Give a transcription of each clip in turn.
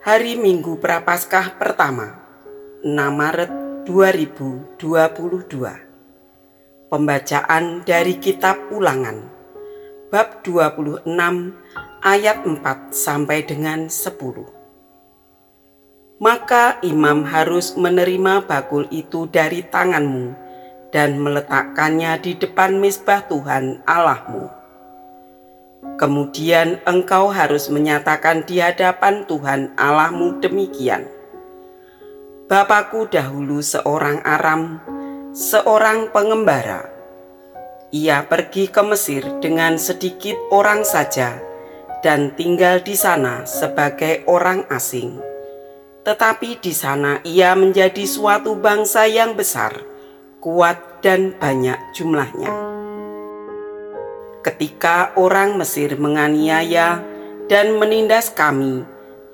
Hari Minggu Prapaskah pertama, 6 Maret 2022. Pembacaan dari kitab Ulangan bab 26 ayat 4 sampai dengan 10. Maka imam harus menerima bakul itu dari tanganmu dan meletakkannya di depan misbah Tuhan Allahmu Kemudian engkau harus menyatakan di hadapan Tuhan Allahmu demikian. Bapakku dahulu seorang Aram, seorang pengembara. Ia pergi ke Mesir dengan sedikit orang saja dan tinggal di sana sebagai orang asing. Tetapi di sana ia menjadi suatu bangsa yang besar, kuat dan banyak jumlahnya ketika orang Mesir menganiaya dan menindas kami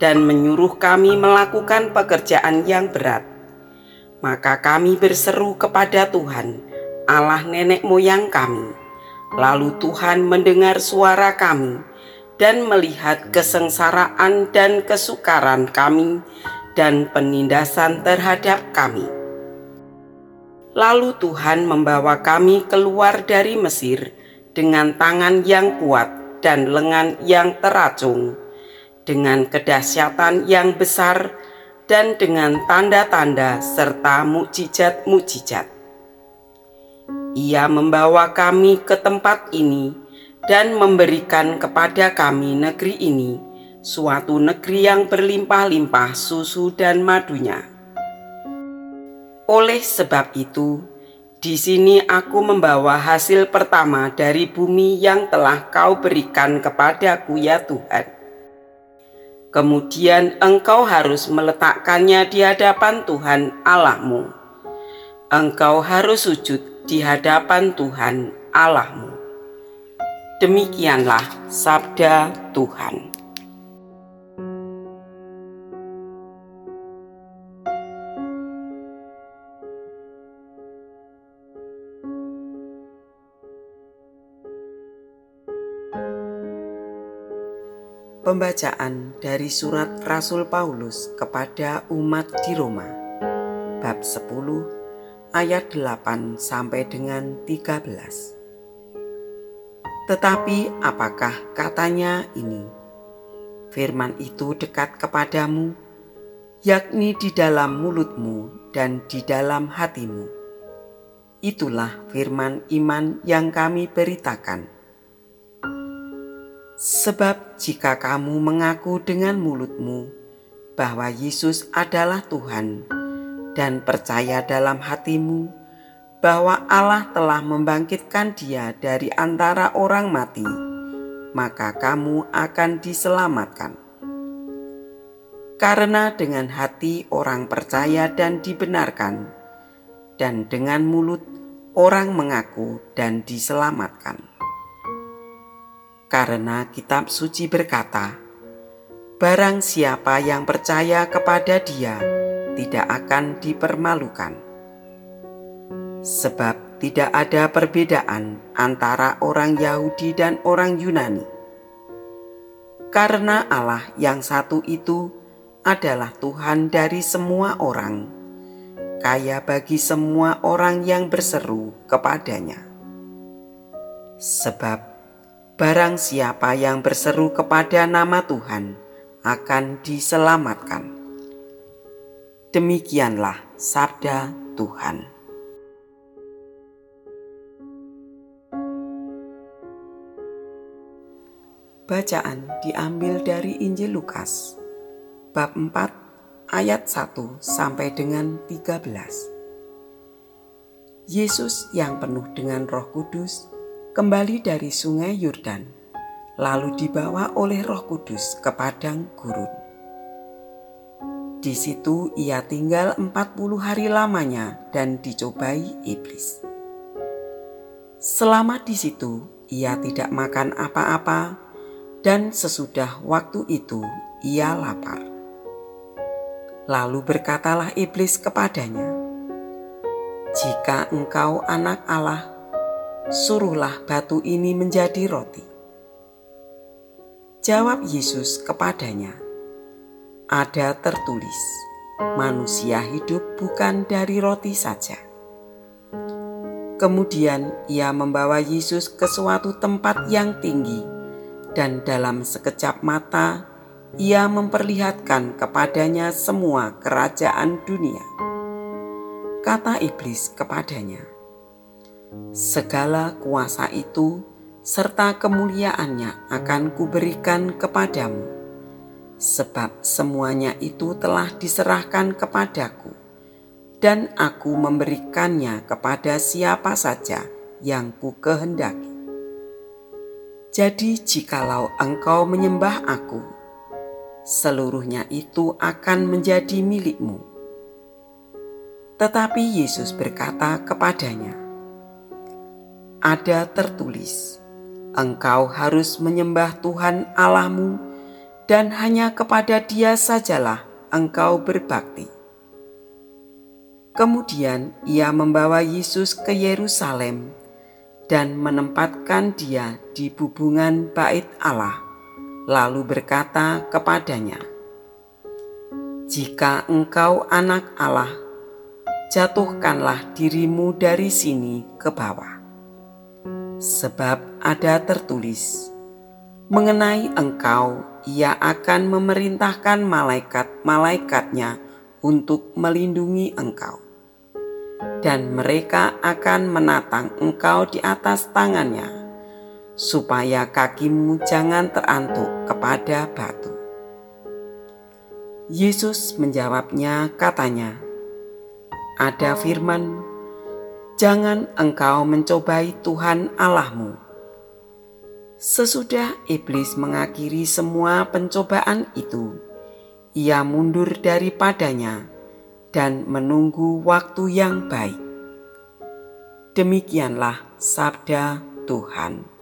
dan menyuruh kami melakukan pekerjaan yang berat. Maka kami berseru kepada Tuhan, Allah nenek moyang kami. Lalu Tuhan mendengar suara kami dan melihat kesengsaraan dan kesukaran kami dan penindasan terhadap kami. Lalu Tuhan membawa kami keluar dari Mesir dengan tangan yang kuat dan lengan yang teracung, dengan kedahsyatan yang besar dan dengan tanda-tanda serta mukjizat-mukjizat. Ia membawa kami ke tempat ini dan memberikan kepada kami negeri ini, suatu negeri yang berlimpah-limpah susu dan madunya. Oleh sebab itu, di sini aku membawa hasil pertama dari bumi yang telah kau berikan kepadaku ya Tuhan. Kemudian engkau harus meletakkannya di hadapan Tuhan Allahmu. Engkau harus sujud di hadapan Tuhan Allahmu. Demikianlah sabda Tuhan. Pembacaan dari surat Rasul Paulus kepada umat di Roma Bab 10 ayat 8 sampai dengan 13 Tetapi apakah katanya ini? Firman itu dekat kepadamu, yakni di dalam mulutmu dan di dalam hatimu. Itulah firman iman yang kami beritakan Sebab jika kamu mengaku dengan mulutmu bahwa Yesus adalah Tuhan dan percaya dalam hatimu bahwa Allah telah membangkitkan dia dari antara orang mati, maka kamu akan diselamatkan. Karena dengan hati orang percaya dan dibenarkan, dan dengan mulut orang mengaku dan diselamatkan. Karena kitab suci berkata, Barang siapa yang percaya kepada dia tidak akan dipermalukan. Sebab tidak ada perbedaan antara orang Yahudi dan orang Yunani. Karena Allah yang satu itu adalah Tuhan dari semua orang, kaya bagi semua orang yang berseru kepadanya. Sebab Barang siapa yang berseru kepada nama Tuhan akan diselamatkan. Demikianlah sabda Tuhan. Bacaan diambil dari Injil Lukas bab 4 ayat 1 sampai dengan 13. Yesus yang penuh dengan Roh Kudus kembali dari sungai Yordan, lalu dibawa oleh Roh Kudus ke padang gurun. Di situ ia tinggal 40 hari lamanya dan dicobai iblis. Selama di situ ia tidak makan apa-apa dan sesudah waktu itu ia lapar. Lalu berkatalah iblis kepadanya, "Jika engkau anak Allah, suruhlah batu ini menjadi roti. Jawab Yesus kepadanya, ada tertulis, "Manusia hidup bukan dari roti saja." Kemudian ia membawa Yesus ke suatu tempat yang tinggi, dan dalam sekejap mata ia memperlihatkan kepadanya semua kerajaan dunia. Kata iblis kepadanya, "Segala kuasa itu serta kemuliaannya akan kuberikan kepadamu." sebab semuanya itu telah diserahkan kepadaku, dan aku memberikannya kepada siapa saja yang ku kehendaki. Jadi, jikalau engkau menyembah Aku, seluruhnya itu akan menjadi milikmu. Tetapi Yesus berkata kepadanya, "Ada tertulis: Engkau harus menyembah Tuhan Allahmu." dan hanya kepada Dia sajalah engkau berbakti. Kemudian ia membawa Yesus ke Yerusalem dan menempatkan dia di bubungan bait Allah, lalu berkata kepadanya, "Jika engkau anak Allah, jatuhkanlah dirimu dari sini ke bawah, sebab ada tertulis." mengenai engkau, ia akan memerintahkan malaikat-malaikatnya untuk melindungi engkau. Dan mereka akan menatang engkau di atas tangannya, supaya kakimu jangan terantuk kepada batu. Yesus menjawabnya katanya, Ada firman, jangan engkau mencobai Tuhan Allahmu Sesudah iblis mengakhiri semua pencobaan itu, ia mundur daripadanya dan menunggu waktu yang baik. Demikianlah sabda Tuhan.